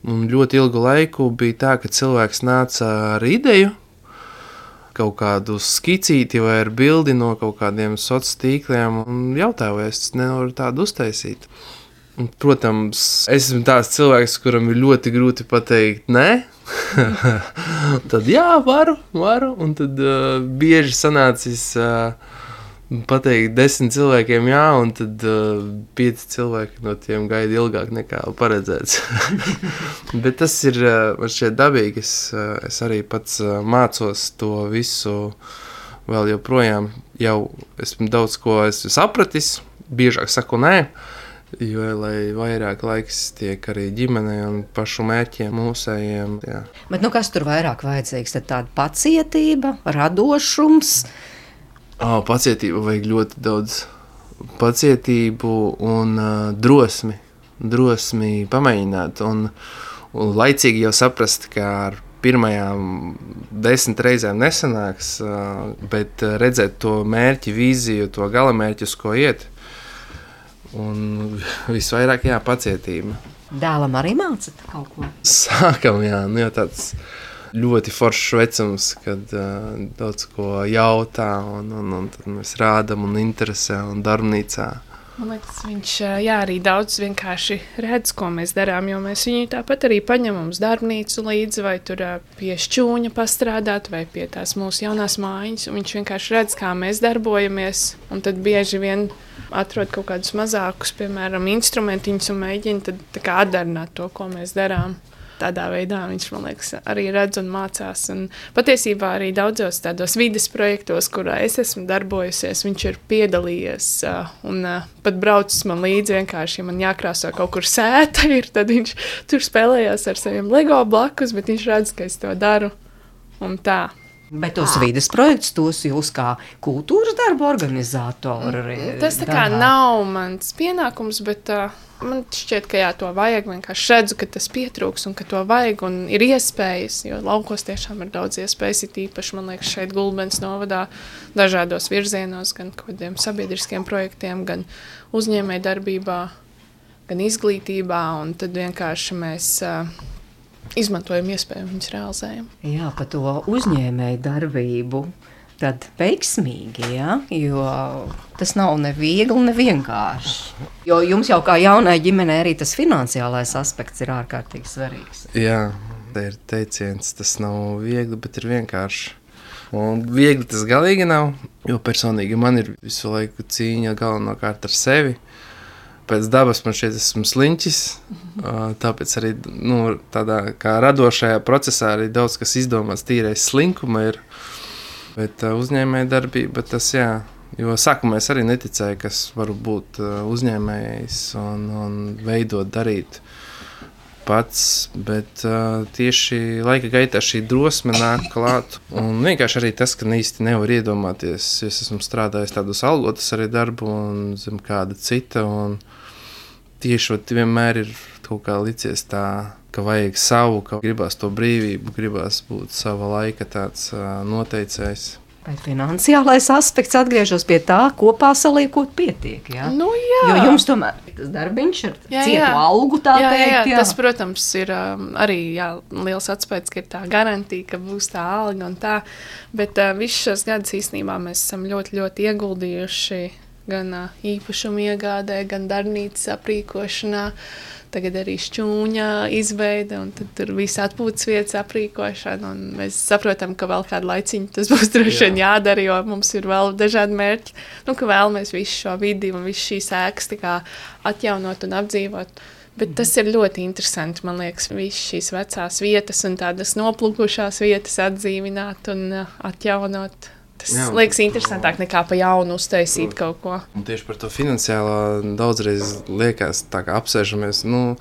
ļoti ilgu laiku bija tā, ka cilvēks nāca ar ideju kaut kādu skicīti vai ar bildi no kaut kādiem sociāliem tīkliem un jautāju, vai es nevaru tādu uztaisīt. Un, protams, es esmu tāds cilvēks, kuram ir ļoti grūti pateikt, nē. tad jā, varu, varu. Un tad uh, bieži sanācis. Uh, pateikt desmit cilvēkiem jā, un tad uh, pieci cilvēki no tiem gaida ilgāk nekā paredzēts. Bet tas ir uh, man šķiet dabīgi. Es, uh, es arī pats uh, mācos to visu vēl joprojām. Jau esmu daudz ko esmu sapratis, biežāk saku nē. Jo, lai vairāk laiks tiek arī ģimenei un pašu mērķiem, mūsējiem. Jā. Bet nu, kas tur vairāk vajadzīgs? Tad tāda pacietība, radošums. Mm Oh, pacietību vajag ļoti daudz. Pacietību un uh, drosmi. Drosmi pamēģināt. Un, un laicīgi jau saprast, ka ar pirmajām desmit reizēm nesanāks, uh, bet redzēt to mērķi, vīziju, to galamērķi, uz ko iet. Un visvairāk jā, pacietība. Dēlam arī mācīt kaut ko? Sākam, jā, nu jau tāds ļoti foršs vecums, kad uh, daudz ko jautā, un, un, un tad mēs rādām un interesē un darbnīcā. Man liekas, viņš jā, arī daudz vienkārši redz, ko mēs darām. Jo mēs viņu tāpat arī paņemam uz darbnīcu līdzi, vai tur pie šķūņa pastrādāt, vai pie tās mūsu jaunās mājas. Viņš vienkārši redz, kā mēs darbojamies. Un tad bieži vien atrod kaut kādus mazākus, piemēram, instrumentiņus un mēģina tad, atdarināt to, ko mēs darām. Tādā veidā viņš man liekas, arī redz un mācās. Un patiesībā arī daudzos tādos vidas projektos, kurā es esmu darbojusies, viņš ir piedalījies uh, un uh, pat braucis man līdzi. Vienkārši, ja man jākrāso kaut kur sēta, ir, tad viņš tur spēlējās ar saviem LEGO blakus, bet viņš redz, ka es to daru. Un tā. Bet tos vidas projektus, tos jūs kā kultūras darba organizatori arī Tas tā kā darāt? nav mans pienākums, bet uh, man šķiet, ka jā, to vajag. Vienkārši redzu, ka tas pietrūks un ka to vajag un ir iespējas. Jo laukos tiešām ir daudz iespējas, it īpaši man liekas, šeit Gulbens novadā dažādos virzienos, gan kādiem sabiedriskiem projektiem, gan uzņēmēju darbībā, gan izglītībā. Un tad vienkārši mēs uh, izmantojam iespēju viņus realizējam. Jā, par to uzņēmēju darbību. Tad veiksmīgi, ja? jo tas nav ne viegli, ne vienkārši. Jo jums jau kā jaunai ģimenei arī tas finansiālais aspekts ir ārkārtīgi svarīgs. Jā, tā ir teiciens, tas nav viegli, bet ir vienkārši. Un viegli tas galīgi nav, jo personīgi man ir visu laiku cīņa galvenokārt ar sevi. Pēc dabas man šeit esmu sliņķis, ā, tāpēc arī nu, tādā radošajā procesā arī daudz kas izdomāts tīrais slinkuma ir. Bet uzņēmēja darbība tas jā. Jo sākumā es arī neticēju, kas var būt uzņēmējs un, un veidot, darīt pats. Bet uh, tieši laika gaitā šī drosme nāk klāt. Un vienkārši arī tas, ka īsti nevar iedomāties, es esmu strādājis tādus algotus arī darbu un zem kāda cita. Un tieši vienmēr ir kaut kā licies tā. Ka vajag savu, ka gribās to brīvību, gribās būt sava laika tāds noteicējs. Vai finansiālais aspekts atgriežas pie tā, kopā saliekot, pietiek. Ja? Nu, jā. Jo jums tomēr ir tas darbiņš ar Jā, cietu jā. algu, tā jā, teikt. jā, jā. tas, protams, ir um, arī jā, liels atspējas, ka ir tā garantija, ka būs tā alga un tā. Bet uh, visus šos gadus īstenībā mēs esam ļoti, ļoti ieguldījuši gan īpašumu iegādē, gan darbnīcas aprīkošanā. Tagad arī šķūņa izveide, un tur viss atpūtas vietas aprīkošana. Mēs saprotam, ka vēl kādu laiciņu tas būs droši vien jādara, jo mums ir vēl dažādi mērķi. Nu, ka vēlamies visu šo vidi un visu šīs ēkas atjaunot un apdzīvot. Bet tas ir ļoti interesanti. Man liekas, visas šīs vecās vietas un tādas noplūkušās vietas atdzīvināt un atjaunot. Tas Jā, liekas interesantāk nekā pa jaunu uztaisīt kaut ko. Un tieši par to finansiālo daudzreiz liekas, tā kā apsēžamies. Nu,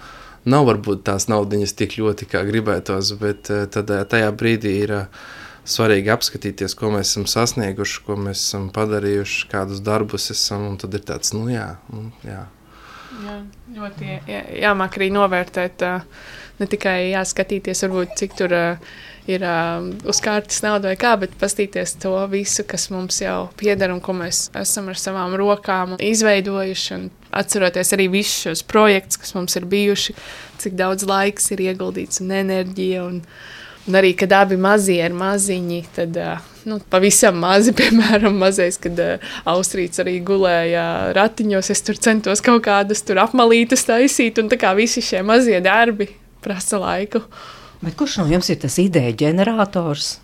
nav varbūt tās naudas tik ļoti, kā gribētos, bet eh, tad, eh, tajā brīdī ir eh, svarīgi apskatīties, ko mēs esam sasnieguši, ko mēs esam padarījuši, kādus darbus esam. Un tad ir tāds, nu jā, nu, jā. Jā, ļoti jā- jā, jāmāk arī novērtēt, ne tikai jāskatīties, varbūt, cik tur ā, ir ā, uz kārtas nauda vai kā, bet paskatīties to visu, kas mums jau pieder un ko mēs esam ar savām rokām izveidojuši. Atceroties arī visus šos projektus, kas mums ir bijuši, cik daudz laiks ir ieguldīts un enerģija. Un, Un arī, kad abi mazie ir maziņi, tad ā, nu, pavisam mazi, piemēram, mazais, kad uh, Austrijas arī gulēja ratiņos, es tur centos kaut kādas apmalītas taisīt, un tā kā visi šie mazie darbi prasa laiku. Bet kurš no jums ir tas ideja ģenerators?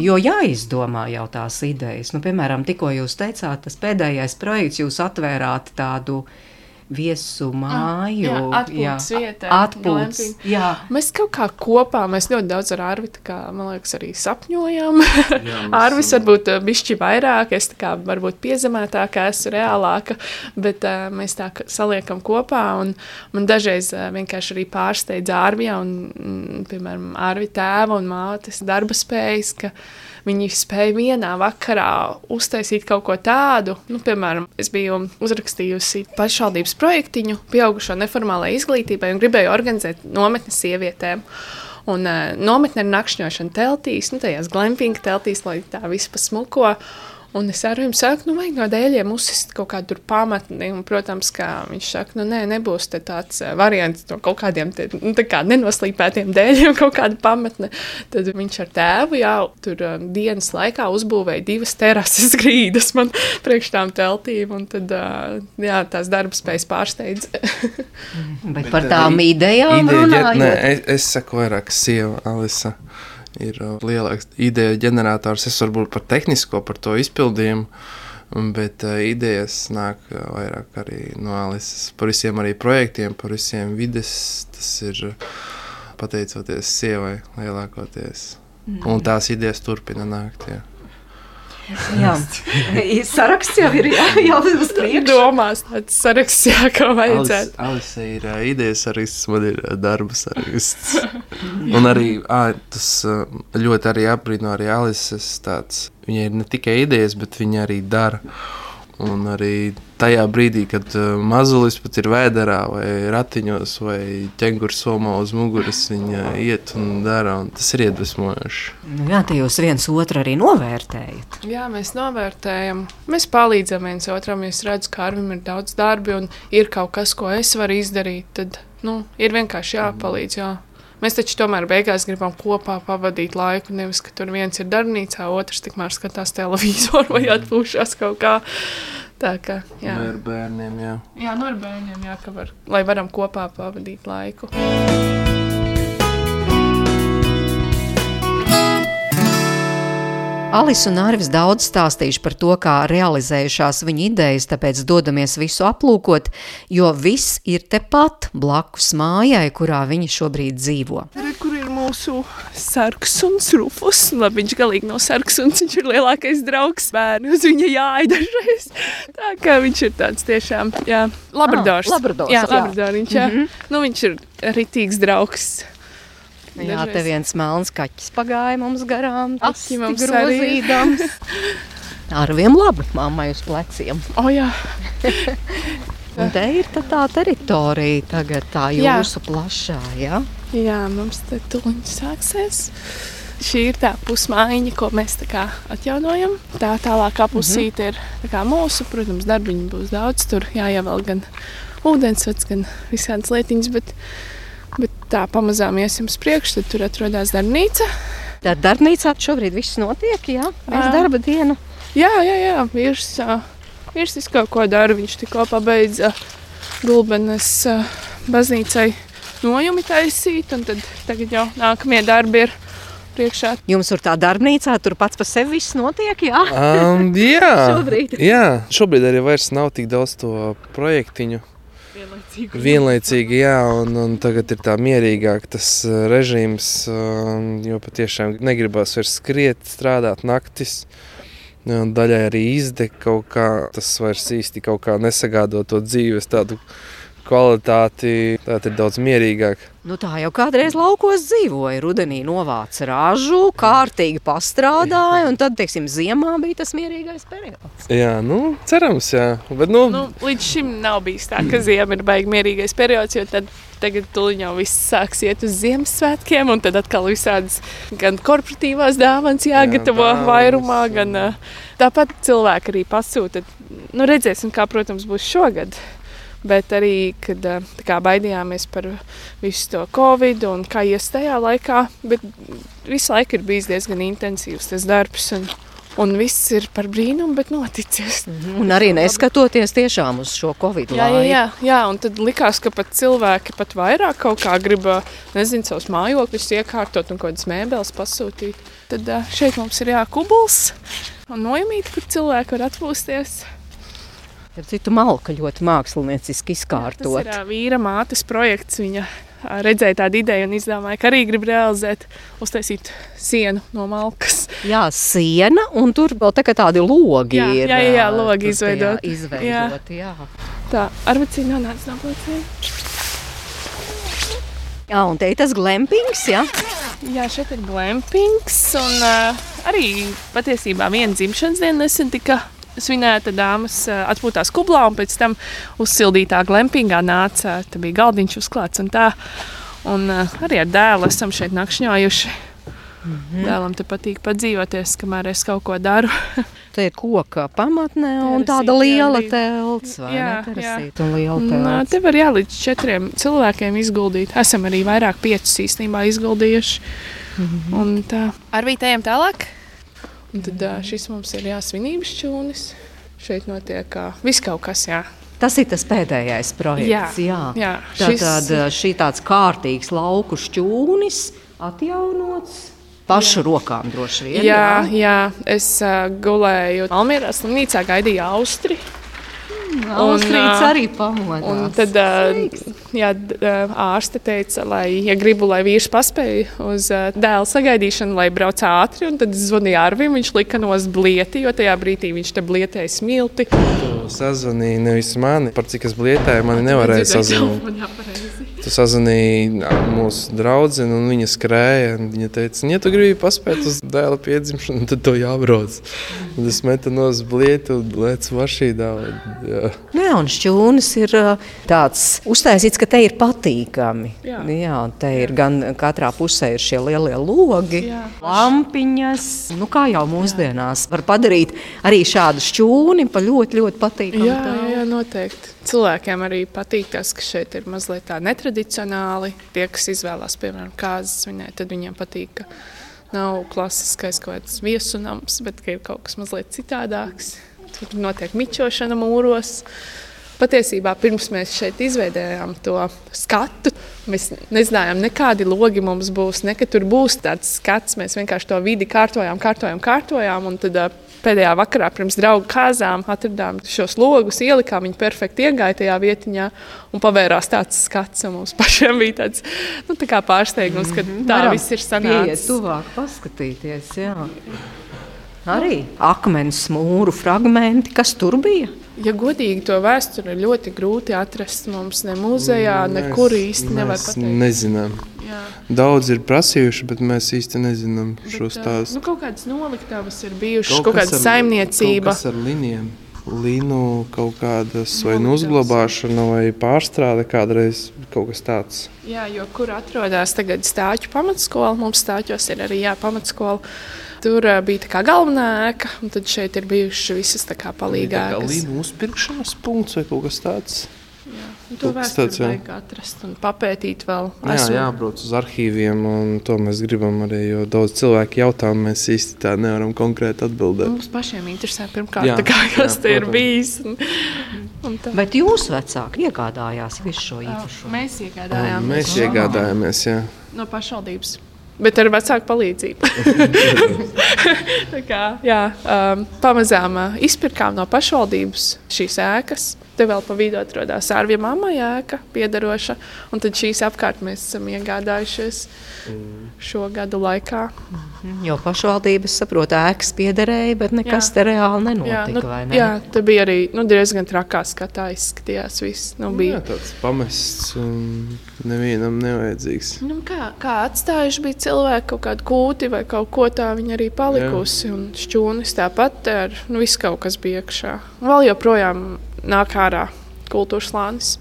Jo jāizdomā jau tās idejas. Nu, piemēram, tikko jūs teicāt, tas pēdējais projekts, jūs atvērāt tādu viesu māju. jā, atpūtas vieta, Atpūtas. glamping. Jā, Mēs kaut kā kopā, mēs ļoti daudz ar Arvidu, kā, man liekas, arī sapņojām. Arvis varbūt uh, bišķi vairāk, es tā kā varbūt piezemētāka, esmu reālāka, bet uh, mēs tā kā saliekam kopā, un man dažreiz uh, vienkārši arī pārsteidz Arvija, un, mm, piemēram, Arvi tēva un mātes darba spējas, ka viņi spēja vienā vakarā uztaisīt kaut ko tādu. Nu, piemēram, es biju uzrakstījusi pašvaldības projektiņu pieaugušo neformālajai izglītībai un gribēju organizēt nometni sievietēm. Un uh, nometne ir nakšņošana teltīs, nu, tajās glampinga teltīs, lai tā viss pasmuko. Un es ar viņu saku, nu, vajag no dēļiem uzsist kaut kādu tur pamatni. Un, protams, kā viņš saka, nu, nē, nebūs te tāds uh, variants no kaut kādiem te, nu, tā kā nenoslīpētiem dēļiem, kaut kāda pamatne. Tad viņš ar tēvu jau tur uh, dienas laikā uzbūvēja divas terases grīdas man priekš tām teltīm. Un tad, uh, jā, tās darbspējas pārsteidz. bet par tām idejām Ideja, runājot. nē, es, es saku vairāk, sieva Alisa ir uh, lielāks ideja ģenerators. Es varbūt par tehnisko, par to izpildījumu, bet uh, idejas nāk uh, vairāk arī no Alisas. Par visiem arī projektiem, par visiem vides. Tas ir uh, pateicoties sievai lielākoties. Un tās idejas turpina nākt. Jā. Jā, saraksts jau ir jā, jau uz priekšu. Domās tāds saraksts, jā, kā vajadzētu. Alise ir uh, idejas saraksts, man ir darba saraksts. Un arī ā, tas ļoti arī aprīno arī Alises tāds. Viņai ir ne tikai idejas, bet viņa arī dara. Un arī tajā brīdī, kad uh, mazulis pat ir vēderā, vai ratiņos, vai ķēngurs somā uz muguras, viņa iet un dara. Un tas ir iedvesmojoši. Nu, jā, te jūs viens otru arī novērtējat. Jā, mēs novērtējam. Mēs palīdzam viens otram. Es redzu, ka Arvim ir daudz darbi un ir kaut kas, ko es varu izdarīt. Tad nu, ir vienkārši jāpalīdz. Jā. Mēs taču tomēr beigās gribam kopā pavadīt laiku. Nevis, ka tur viens ir darbnīcā, otrs tikmēr skatās televizoru vai atpūšas kaut kā. Tā kā jā, Vai ar bērniem, jā. jā no ar bērniem, jā, ka var, lai varam kopā pavadīt laiku. Alis un Arvis daudz stāstījuši par to, kā realizējušās viņa idejas, tāpēc dodamies visu aplūkot, jo viss ir tepat blakus mājai, kurā viņi šobrīd dzīvo. Re, kur ir mūsu sarks un rufus? Labi, viņš galīgi nav sarks un viņš ir lielākais draugs bērnu. Uz viņa jāiet dažreiz. Tā kā viņš ir tāds tiešām, jā, labradors. Ah, labradors, jā, jā. Mhm. labradoriņš, jā. Mm -hmm. Nu, viņš ir ritīgs draugs. Jā, Dažreiz. te viens melns kaķis pagāja mums garām. Arī. grozīdams. Arviem labi, mammai uz pleciem. O, jā. Un te ir tā, tā teritorija tagad, tā Jā. jūsu plašā, jā? jā, mums te tuliņš sāksies. Šī ir tā pusmaiņa, ko mēs tā kā atjaunojam. Tā tālākā pusīte ir tā kā mūsu, protams, darbiņu būs daudz. Tur jāievēl gan ūdensvads, gan visādas lietiņas, bet, bet tā pamazām iesim uz priekšu, tad tur atrodas darbnīca. Tad darbnīcā šobrīd viss notiek, jā? Mēs darba dienu. Jā, jā, jā vīrs, vīrs kaut ko dara. Viņš tikko pabeidza gulbenes baznīcai nojumi taisīt, un tad tagad jau nākamie darbi ir priekšā. Jums tur tā darbnīcā, tur pats par sevi viss notiek, jā? Um, jā, Šobrīd. jā, šobrīd arī vairs nav tik daudz to projektiņu. Vienlaicīgi. Vienlaicīgi, jā, un, un tagad ir tā mierīgāk tas uh, režīms, jo patiešām negribas vairs skriet, strādāt naktis. Daļai arī izdeg kaut kā, tas vairs īsti kaut kā nesagādo to dzīves tādu kvalitāti. Tā ir daudz mierīgāk. Nu, tā jau kādreiz laukos dzīvoja. Rudenī novāca ražu, kārtīgi pastrādāja, un tad, teiksim, ziemā bija tas mierīgais periods. Jā, nu, cerams, jā. Bet, nu, Nu, līdz šim nav bijis tā, ka ziema ir baigta mierīgais periods, jo tad tagad tuliņ jau viss sāks iet uz Ziemassvētkiem, un tad atkal visādas gan korporatīvās dāvanas jāgatavo Jā, dāvanas, vairumā, gan tāpat cilvēki arī pasūta. Nu, redzēsim, kā, protams, būs šogad. Bet arī, kad tā kā baidījāmies par visu to covid un kā ies tajā laikā, bet visu laiku ir bijis diezgan intensīvs tas darbs. Un, un viss ir par brīnumu, bet noticis. Un arī neskatoties tiešām uz šo covid Jā, jā, jā, jā, un tad likās, ka pat cilvēki pat vairāk kaut kā grib, ā, nezinu, savus mājokļus iekārtot un kaut kādas mēbeles pasūtīt. Tad ā, šeit mums ir jākubuls un nojumīt, kur cilvēki var atpūsties. Ar citu malku ļoti mākslinieciski Tas izkārtot. ir ā, vīra mātes projekts. Viņa redzēja tādu ideju un izdomāja, ka arī grib realizēt, uztaisīt sienu no malkas. Jā, siena, un tur vēl tā tādi logi Jā, ir. jā, jā, jā, logi tur tajā izveidoti. Izveidoti, jā. Tā ar vecīnu nonāca no pleciem. Jā, un te ir tas glempings, jā. Jā, šeit ir glampings. Un uh, arī patiesībā viena dzimšanas diena nesen tika svinēta dāmas uh, atpūtās kublā, un pēc tam uzsildītā glampingā nāca. Tur bija galdiņš uzklāts un tā. Un uh, arī ar dēlu esam šeit nakšņojuši. Mm -hmm. Dēlam te patīk padzīvoties, kamēr es kaut ko daru. Te ir koka pamatne un tāda liela telts, vai Jā, ne? jā. Terasīte un liela uh, telts. te var jā, līdz četriem cilvēkiem izguldīt. Esam arī vairāk piecus īstenībā izguldījuši. Mm -hmm. Un tā ar vītējiem tālāk. Un tad uh, šis mums ir jāsvinības čūnis. Šeit notiek viss kaut kas, jā. Tas ir tas pēdējais projekts. Jā, jā. jā, šis- tad šī tāds kārtīgs lauku šķūnis, atjaunots pašu rokām droši vien. Jā, jā es uh, gulēju Almērā slimnīcā, gaidīju Austri. Austrīts ā, arī pamodās. Un tad ā, jā, ārste teica, lai, ja gribu, lai vīrs paspēja uz ā, dēla sagaidīšanu, lai brauc ātri. un Tad es zvanīju Arvim, viņš lika nos blieti, jo tajā brīdī viņš te blietēja smilti. Sazvanīja nevis mani, par cik es blietēju, mani nevarēja sazvanīt. Tu sazvanīji mūsu draugu, un viņa skrēja. un Viņa teica, ja tu gribi paspēt uz dēla piedzimšanu, tad tev jābrauc. Un es metu no blieta un lecu mašīnā. jā. Nu Jā, un šķūnis ir tāds uztaisīts, ka te ir patīkami. Jā. Jā, te ir gan katrā pusē ir šie lielie logi, Jā. lampiņas. Nu, kā jau mūsdienās var padarīt arī šādu šķūni pa ļoti, ļoti patīkamu. Jā, jā, jā, noteikti. Cilvēkiem arī patīk tas, ka šeit ir mazliet tā netradicionāli. Tie, kas izvēlās, piemēram, kāzas svinēt, tad viņiem patīk, ka nav klasiskais kaut kāds viesunams, bet ka ir kaut kas mazliet citādāks. Tur notiek mičošana mūros. Patiesībā pirms mēs šeit izveidojām to skatu, mēs nezinājām, nekādi logi mums būs, ne tur būs tāds skats. Mēs vienkārši to vidi kārtojām, kārtojām, kārtojām. Un tad ā, pēdējā vakarā pirms draugu kāzām atradām šos logus, ielikām viņi perfekti iegāja tajā vietiņā un pavērās tāds skats. Mums pašiem bija tāds nu, tā pārsteigums, ka tā Varam viss ir sanācis. tuvāk paskatīties. Jā. Arī akmens mūru fragmenti, kas tur bija. Ja godīgi to vēsturi ir ļoti grūti atrast mums ne muzejā, nekur īsti nevar mēs pateikt. nezinām. Jā. Daudz ir prasījuši, bet mēs īsti nezinām šo Bet, ā, stāstu. Nu, kaut kādas noliktavas ir bijušas, kaut, kaut kāda saimniecība. Kaut kas ar linijiem. Līnu kaut kādas vai nu uzglabāšana, vai pārstrāde kādreiz kaut kas tāds. Jā, jo kur atrodas tagad stāču pamatskola, mums stāčos ir arī jā, pamatskola. Tur bija tā kā galvenā ēka, un tad šeit ir bijušas visas tā kā Tā kā līnu uzpirkšanas punkts vai kaut kas tāds. Un To vēsturi jā. vajag atrast un papētīt vēl. Jā, jābrauc uz arhīviem, un to mēs gribam arī, jo daudz cilvēku jautā, mēs īsti tā nevaram konkrēti atbildēt. Mums pašiem interesē, pirmkārt, Jā, jā, kā, kas jā, te ir bijis. Un, un tā. Bet jūs vecāki iegādājās visu šo īpašumu. Mēs iegādājāmies Mēs iegādājāmies, jā. no pašvaldības. Bet ar vecāku palīdzību. Kā, jā, um, pamazām uh, izpirkām no pašvaldības šīs ēkas. Te vēl pa vidu atrodas ārvija mammai ēka, piedaroša. Un tad šīs apkārt mēs esam iegādājušies šo gadu laikā. Jo pašvaldības saprot, ēkas piederēja, bet nekas Jā. te reāli Jā, nenotika. nu, vai ne? jā, tā bija arī nu, diezgan trakā skatā izskatījās. Viss. Nu, Jā, bija. tāds pamests un nevienam nevajadzīgs. Nu, kā, kā atstājuši bija cilvēki kaut kādu kūti vai kaut ko tādu, viņa arī palikusi. Un šķūnis tāpat ar nu, visu kaut kas bija iekšā. Vēl joprojām nāk ārā kultūras slānis.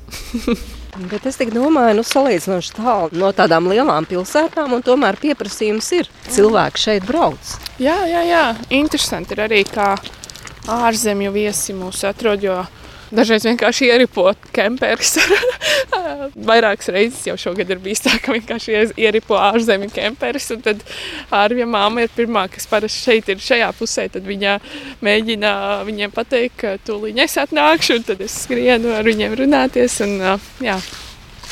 Bet es domāju, nu, salīdzinoši tālu no tādām lielām pilsētām, un tomēr pieprasījums ir. Cilvēki šeit brauc. Jā, jā, jā. Interesanti ir arī, kā ārzemju viesi mūs atrod. Dažreiz vienkārši ieripo kemperis. Vairākas reizes jau šogad ir bijis tā, ka vienkārši ieripo ārzemju kemperis. Tad ārvija māma ir pirmā, kas parasti šeit ir šajā pusē. Tad viņa mēģina viņiem pateikt, ka tūlīt es atnākšu, un tad es skrienu ar viņiem runāties. Un, jā,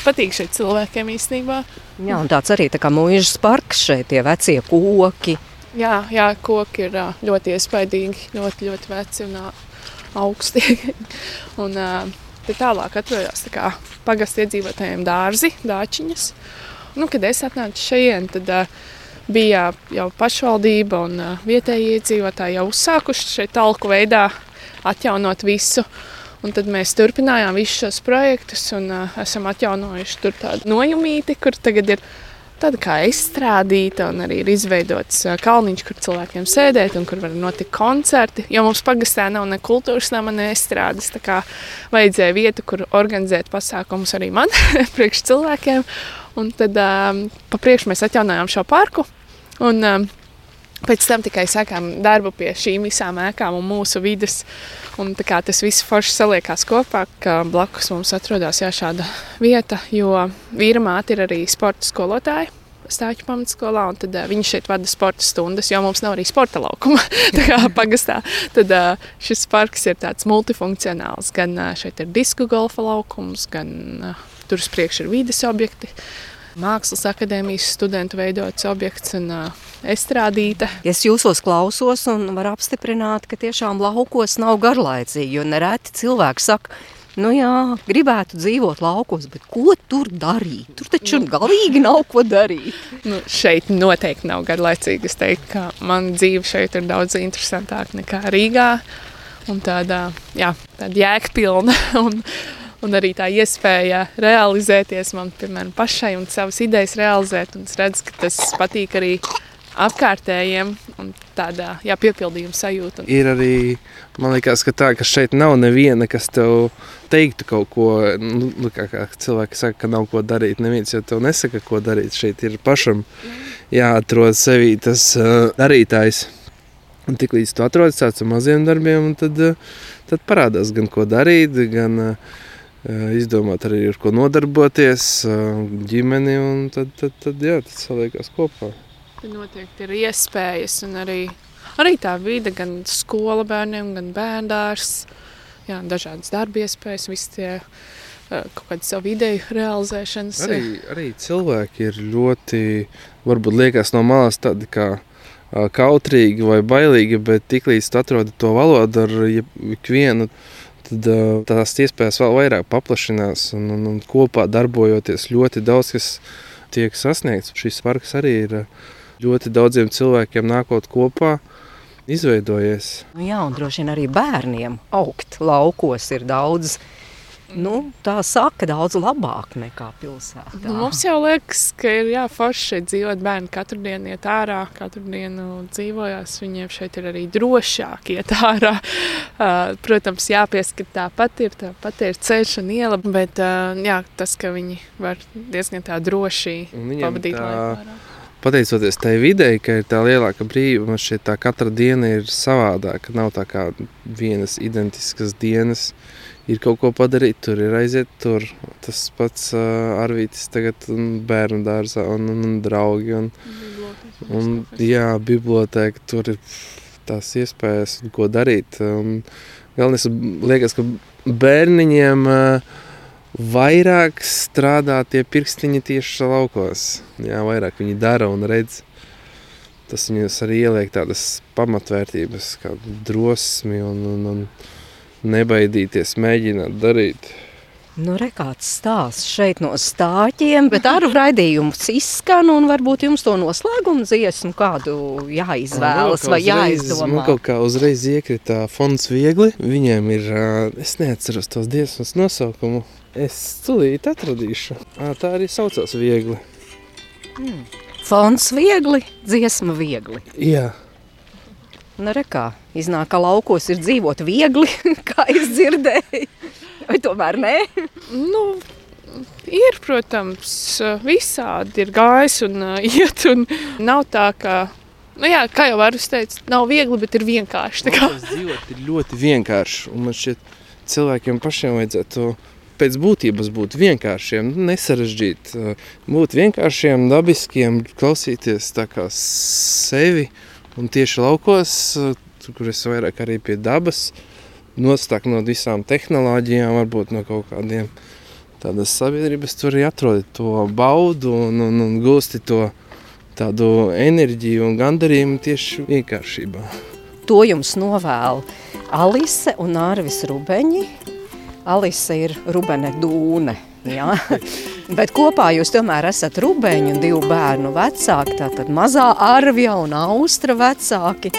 patīk šeit cilvēkiem īstenībā. Jā, un tāds arī tā kā mūžas parks šeit, tie vecie koki. Jā, jā koki ir ļoti iespaidīgi, ļoti, ļoti veci un augsti. un, ā, te tālāk atrodas tā pagastu iedzīvotājiem dārzi, dāčiņas. Nu, kad es atnācu šeit, tad ā, bija jau pašvaldība un ā, vietējie iedzīvotāji jau uzsākuši šeit talku veidā atjaunot visu. Un tad mēs turpinājām visus šos projektus un uh, esam atjaunojuši tur tādu nojumīti, kur tagad ir tāda kā izstrādīta un arī ir izveidots kalniņš, kur cilvēkiem sēdēt un kur var notikt koncerti. Jo mums pagastā nav ne kultūras nama, ne estrādes. Tā kā vajadzēja vietu, kur organizēt pasākumus arī man, priekš cilvēkiem. Un tad um, pa priekšu mēs atjaunojām šo parku. Un, um, Pēc tam tikai sākām darbu pie šīm visām ēkām un mūsu vidas. Un, kā tas viss forši saliekās kopā, ka blakus mums atrodas šāda vieta, jo vīra māte ir arī sporta skolotāja. Stāču pamatskolā, un tad uh, viņi šeit vada sporta stundas, jo mums nav arī sporta laukuma. Tā kā pagastā. Tad uh, šis parks ir tāds multifunkcionāls. Gan uh, šeit ir disku golfa laukums, gan uh, tur uz priekšu ir vides objekti. Mākslas akadēmijas studentu veidots objekts un uh, estrādīte. Es jūsos klausos un varu apstiprināt, ka tiešām laukos nav garlaicīgi, jo nereti cilvēki saka, nu jā, gribētu dzīvot laukos, bet ko tur darīt? Tur taču galīgi nav ko darīt. Nu, šeit noteikti nav garlaicīgi. Es teiktu, ka man dzīve šeit ir daudz interesantāka nekā Rīgā. Un tāda, jā, tāda jēgpilna un, un arī tā iespēja realizēties man, piemēram, pašai un savas idejas realizēt. Un es redzu, ka tas patīk arī apkārtējiem un tādā jā, piepildījuma sajūta. Ir arī, man liekas, ka tā, ka šeit nav neviena, kas tev teiktu kaut ko, nu, nu, kā, kā cilvēki saka, ka nav ko darīt. Neviens jau tev nesaka, ko darīt. Šeit ir pašam jāatrod sevī tas uh, darītājs. Un tik līdz tu atrodi tāds ar maziem darbiem, tad, uh, tad parādās gan ko darīt, gan uh, izdomāt arī ar ko nodarboties, ģimeni, un tad, tad, tad jā, tas saliekās kopā. Noteikti ir iespējas un arī, arī tā vide, gan skola bērniem, gan bērndārs, jā, dažādas darba iespējas, visi tie kaut kādu savu ideju realizēšanas. Arī, arī cilvēki ir ļoti, varbūt liekas no malas tādi kā kautrīgi vai bailīgi, bet tiklīdz tu atrodi to valodu ar ikvienu, tad tās iespējas vēl vairāk paplašinās un, un, un kopā darbojoties ļoti daudz, kas tiek sasniegts. Šis parks arī ir ļoti daudziem cilvēkiem nākot kopā. Izveidojies. Nu jā, un droši vien arī bērniem augt laukos ir daudz nu, tā saka, daudz labāk nekā pilsētā. Nu, mums jau liekas, ka ir jā, forši šeit dzīvot. Bērni katru dienu iet ārā, katru dienu dzīvojās. Viņiem šeit ir arī drošāk iet ārā. Uh, protams, jāpieskat tāpat ir, tāpat ir ceļš un iela, bet uh, jā, tas, ka viņi var diezgan tā droši pavadīt tā... laiku ārā pateicoties tai videi, ka ir tā lielāka brīvība, man šķiet, tā katra diena ir savādāka. Nav tā kā vienas identiskas dienas. Ir kaut ko padarīt, tur ir aiziet, tur tas pats uh, Arvītis tagad un bērnu dārzā un, un, un draugi. Un, un, jā, bibliotēka, tur ir tās iespējas, ko darīt. Un galvenais, liekas, ka bērniņiem uh, vairāk strādā tie pirkstiņi tieši laukos. Jā, vairāk viņi dara un redz. Tas viņus arī ieliek tādas pamatvērtības, kā drosmi un, un, un nebaidīties, mēģināt darīt. Nu, re, kāds stāsts šeit no stāķiem, bet ar raidījumus izskan, un varbūt jums to noslēgumu dziesmu kādu jāizvēlas vai jāizdomā. Man kaut kā uzreiz iekrita fonds viegli. Viņiem ir, es neatceros tos dziesmas nosaukumu, es tulīt atradīšu. Tā arī saucās viegli. Hmm. Fonds viegli, dziesma viegli. Jā. Nu, re, kā iznāk, ka laukos ir dzīvot viegli, kā es dzirdēju. Vai tomēr nē? Nu, ir, protams, visādi ir gājis un iet. Un nav tā, ka, nu jā, kā jau varu teikt, nav viegli, bet ir vienkārši. Tas dzīvot ir ļoti vienkārši. Un man šķiet, cilvēkiem pašiem vajadzētu pēc būtības būt vienkāršiem, nesarežģīt, būt vienkāršiem, dabiskiem, klausīties sevi. Un tieši laukos, kur es vairāk arī pie dabas, nostāk no visām tehnoloģijām, varbūt no kaut kādiem tādas sabiedrības, tur arī atrodi to baudu un, un, un gūsti to tādu enerģiju un gandarījumu tieši vienkāršībā. To jums novēl Alise un Ārvis Rubeņi. Alise ir Rubene Dūne. Jā. Bet kopā jūs tomēr esat rubeņu un divu bērnu vecāki, tātad mazā Arvija un Austra vecāki.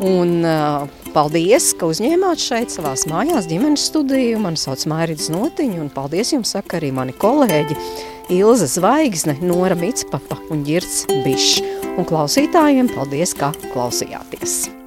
Un uh, paldies, ka uzņēmāt šeit savās mājās ģimenes studiju. Mani sauc Mairidz Notiņu un paldies jums saka arī mani kolēģi Ilza Zvaigzne, Nora Mitspapa un Girts Bišs. Un klausītājiem paldies, ka klausījāties!